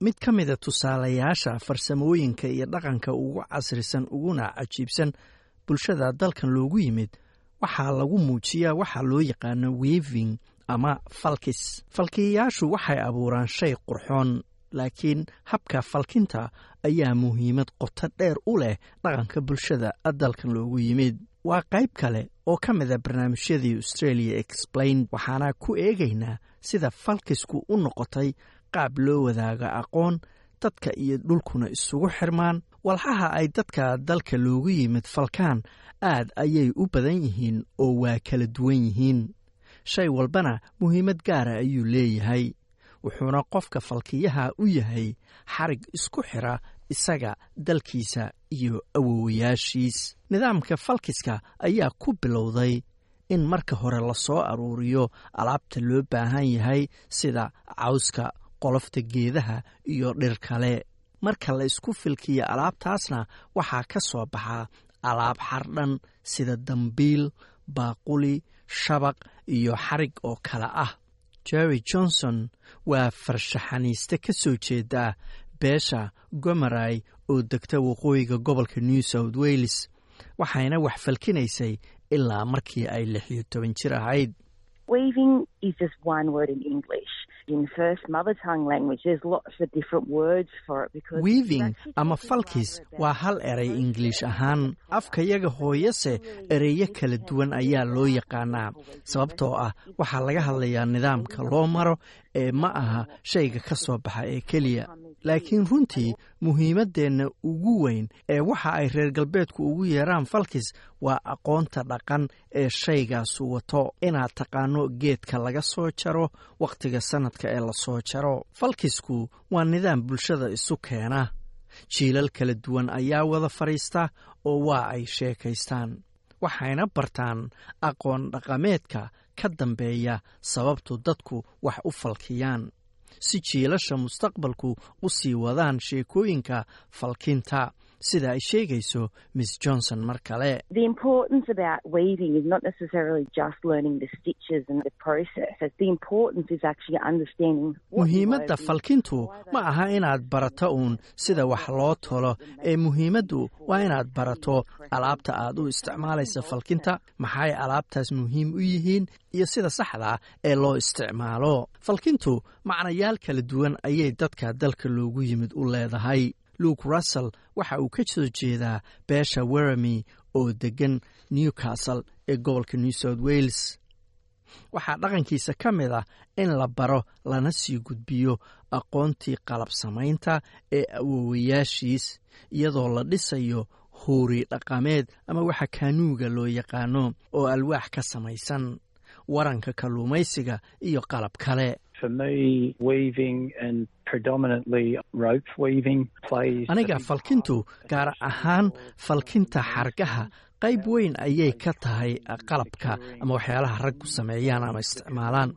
mid ka mida tusaalayaasha farsamooyinka iyo dhaqanka ugu casrisan uguna cajiibsan bulshada dalkan loogu yimid waxaa lagu muujiyaa waxa loo yaqaano weving ama falkis. Falkiyayaashu waxay abuuraan shay qurxoon laakiin habka falkinta ayaa muhiimad qoto dheer u leh dhaqanka bulshada dalkan loogu yimid. Waa qayb kale oo ka mida barnaamijyadii australia explain waxaana ku eegaynaa sida falkisku u noqotay qaab loo wadaaga aqoon dadka iyo dhulkuna isugu xirmaan. Walxaha ay dadka dalka loogu yimid falkaan aad ayay u badan yihiin oo waa kala duwan yihiin. Shay walbana muhiimad gaara ayuu leeyahay wuxuuna qofka falkiyaha u yahay xarig isku xira isaga dalkiisa iyo awowayaashiis nidaamka falkiska ayaa ku bilowday in marka hore la soo aruuriyo alaabta loo baahan yahay sida cawska qolofta geedaha iyo dhir kale. Marka la isku filkiyo alaabtaasna waxaa ka soo baxaa alaab xardhan sida dambiil baaquli shabaq iyo xarig oo kale ah. Jerry johnson waa farshaxaniiste ka soo jeeda beesha gomaray oo degta waqooyiga gobolka new south wales waxayna wax falkinaysay ilaa markii ay lix iyo toban jir ahayd wiiving ama falkis waa hal eray ingiliish ahaan afkayaga hooyase ereyo kala duwan ayaa loo yaqaanaa. Sababtoo ah waxaa laga hadlayaa nidaamka loo maro ee ma aha shayga ka soo baxa ee keliya laakiin runtii muhiimaddeenna ugu weyn ee waxa ay reer galbeedku ugu yeeraan falkis waa aqoonta dhaqan ee shaygaasu wato inaad taqaano geedka laga soo jaro wakhtiga sannadka ee la soo jaro. Falkisku waa nidaam bulshada isu keena. Jiilal kala duwan ayaa wada fadhiista oo waa ay sheekaystaan waxayna bartaan aqoon dhaqameedka ka dambeeya sababtu dadku wax u falkiyaan si jiilasha mustaqbalku u sii wadaan sheekooyinka falkinta sida ay sheegayso miss johnson mar kale. Muhiimadda falkintu ma aha inaad barato uun sida wax loo tolo. Ee muhiimaddu waa inaad barato alaabta aad u isticmaalaysa falkinta. Maxay alaabtaas muhiim u yihiin iyo sida saxda ee loo isticmaalo? Falkintu macnayaal kala duwan ayay dadka dalka loogu yimid u leedahay luke russell waxa uu ka soo jeedaa beesha werami oo deggan newcastle ee gobolka new south wales. Waxaa dhaqankiisa ka mid ah in la baro lana sii gudbiyo aqoontii qalab samaynta ee awowayaashiis iyadoo la dhisayo huuri dhaqameed ama waxa kaanuuga loo yaqaano oo alwaax ka samaysan waranka kalluumaysiga iyo qalab kale aniga falkintu gaar ahaan falkinta xargaha qayb weyn ayay ka tahay qalabka ama waxyaalaha raggu sameeyaan ama isticmaalaan.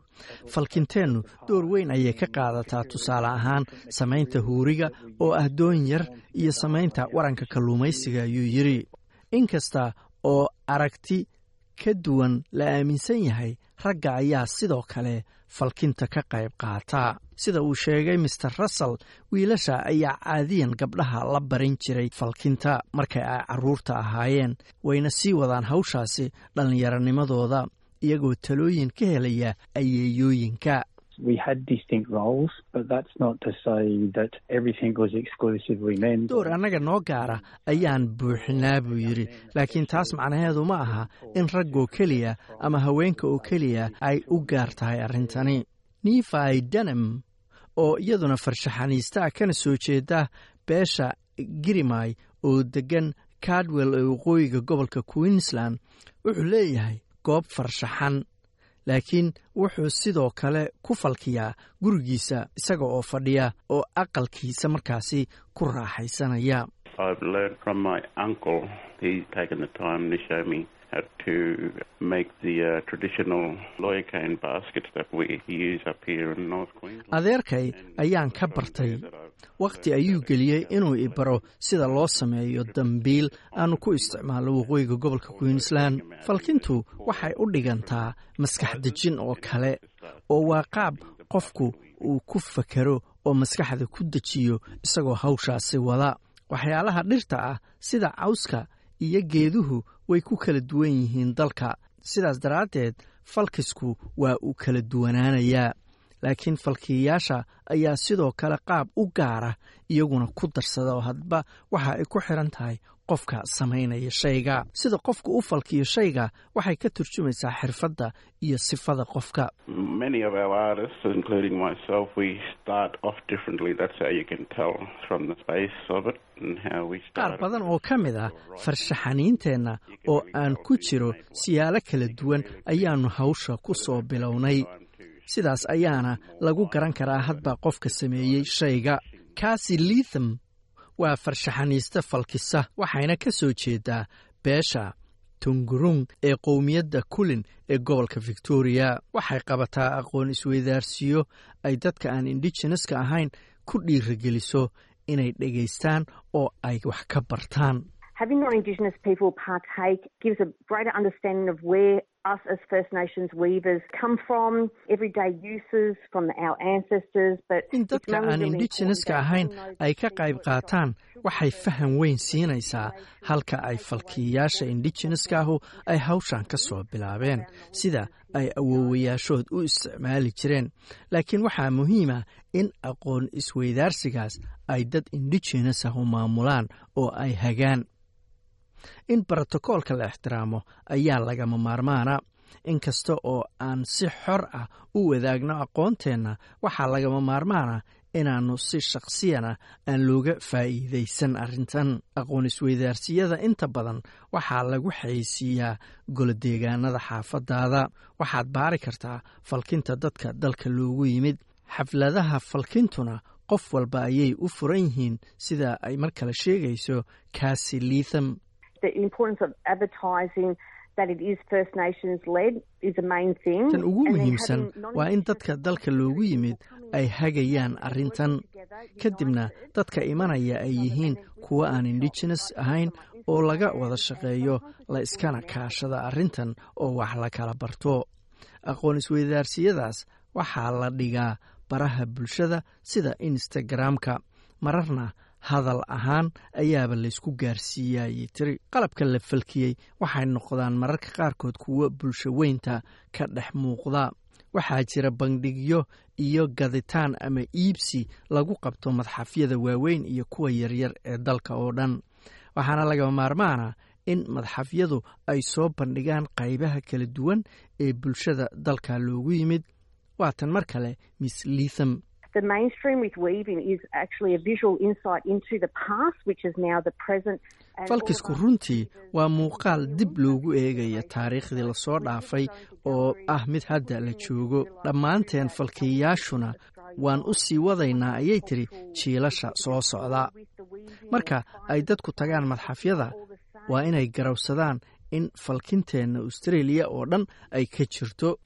falkinteennu door weyn ayay ka qaadataa tusaale ahaan samaynta huuriga oo ah doon yar iyo samaynta waranka kalluumaysiga ayuu yidhi inkasta oo aragti ka duwan la aaminsan yahay ragga ayaa sidoo kale falkinta ka qayb qaata. Sida uu sheegay master russell wiilasha ayaa caadiyan gabdhaha la barin jiray falkinta markay ay carruurta ahaayeen. Wayna sii wadaan hawshaasi dhallinyaronimadooda iyagoo talooyin ka helaya ayeeyooyinka door annaga noo gaara ayaan buuxinaa buu yidhi. Laakiin taas macnaheedu ma aha in raggoo keliya ama haweenka oo keliya ay u gaar tahay arrintani. Nefi denem oo iyaduna farshaxaniista kana soo jeeda beesha girimay oo deggan cardwell ee waqooyiga gobolka queensland wuxuu leeyahay goob farshaxan laakiin wuxuu sidoo kale ku falkiyaa gurigiisa isaga oo fadhiya oo aqalkiisa markaasi ku raaxaysanaya. Adeerkay ayaan ka bartay wakhti ayuu geliyey inuu i baro sida loo sameeyo dambiil aanu ku isticmaalno waqooyiga gobolka queensland. Falkintu waxay u dhigantaa maskax dejin oo kale oo waa qaab qofku uu ku fakero oo maskaxda ku dejiyo isagoo hawshaasi wada. Waxyaalaha dhirta ah sida cawska iyo geeduhu way ku kala duwan yihiin dalka. Sidaas daraaddeed falkisku waa uu kala duwanaanayaa laakiin falkiyayaasha ayaa sidoo kale qaab u gaara iyaguna ku darsada oo hadba waxa ay ku xiran tahay qofka samaynaya shayga. Sida qofka u falkiyo shayga waxay ka turjumaysaa xirfadda iyo sifada qofka. Qaar badan oo ka mid ah farshaxaniinteenna oo aan ku jiro siyaalo kala duwan ayaannu hawsha ku soo bilownay sidaas ayaana lagu garan karaa hadba qofka sameeyey shayga. Kasi litham waa farshaxaniiste falkisa waxayna ka soo jeedaa beesha tungurung ee qowmiyadda kulin ee gobolka victoria. Waxay qabataa aqoon isweydaarsiyo ay dadka aan indigeneska ahayn ku dhiirageliso inay dhegaystaan oo ay wax ka bartaan us as First Nations weavers come from, everyday uses from our ancestors. But in dadka aan indigeneska ahayn ay ka qayb qaataan. waxay faham weyn siinaysaa halka ay falkiyayaasha indigeneska ahu ay hawshan ka soo bilaabeen sida ay awoowayaashood u isticmaali jireen. Laakiin waxaa muhiima in aqoon isweydaarsigaas ay dad indigenes ahu maamulaan oo ay hagaan in brotokoolka la ixtiraamo ayaa lagama maarmaana inkasta oo aan si xor ah u wadaagno aqoonteenna waxaa lagama maarmaana inaannu si shakhsiyana aan looga faa'iidaysan arrintan. Aqoon isweydaarsiyada inta badan waxaa lagu xayeysiiyaa golodeegaanada xaafadaada. Waxaad baari kartaa falkinta dadka dalka loogu yimid. Xafladaha falkintuna qof walba ayay u furan yihiin sida ay mar kale sheegayso kasi litham tan ugu muhiimsan waa in dadka dalka loogu yimid ay hagayaan arrintan. kadibna dadka imanaya ay yihiin kuwa aan indigenes ahayn oo laga wada shaqeeyo la iskana kaashada arrintan oo wax la kala barto. Aqoon isweydaarsiyadaas waxaa la dhigaa baraha bulshada sida instagramka. Mararna hadal ahaan ayaaba laysku gaarsiiyayey. Tiri qalabka la falkiyey waxay noqdaan mararka qaarkood kuwo bulsho weynta ka dhex muuqda. Waxaa jira bandhigyo iyo gaditaan ama iibsi lagu qabto madxafyada waaweyn iyo kuwa yaryar ee dalka oo dhan. Waxaana lagama maarmaana in madxafyadu ay soo bandhigaan qaybaha kala duwan ee bulshada dalka loogu yimid. Waatan mar kale miss litham falkisku runtii waa muuqaal dib loogu eegaya taariikhdii la soo dhaafay oo ah mid hadda la joogo. dhammaanteen falkiyayaashuna waan u sii wadaynaa ayay tiri jiilasha soo socda. marka ay dadku tagaan madxafyada waa inay garawsadaan in falkinteenna austraeliya oo dhan ay ka jirto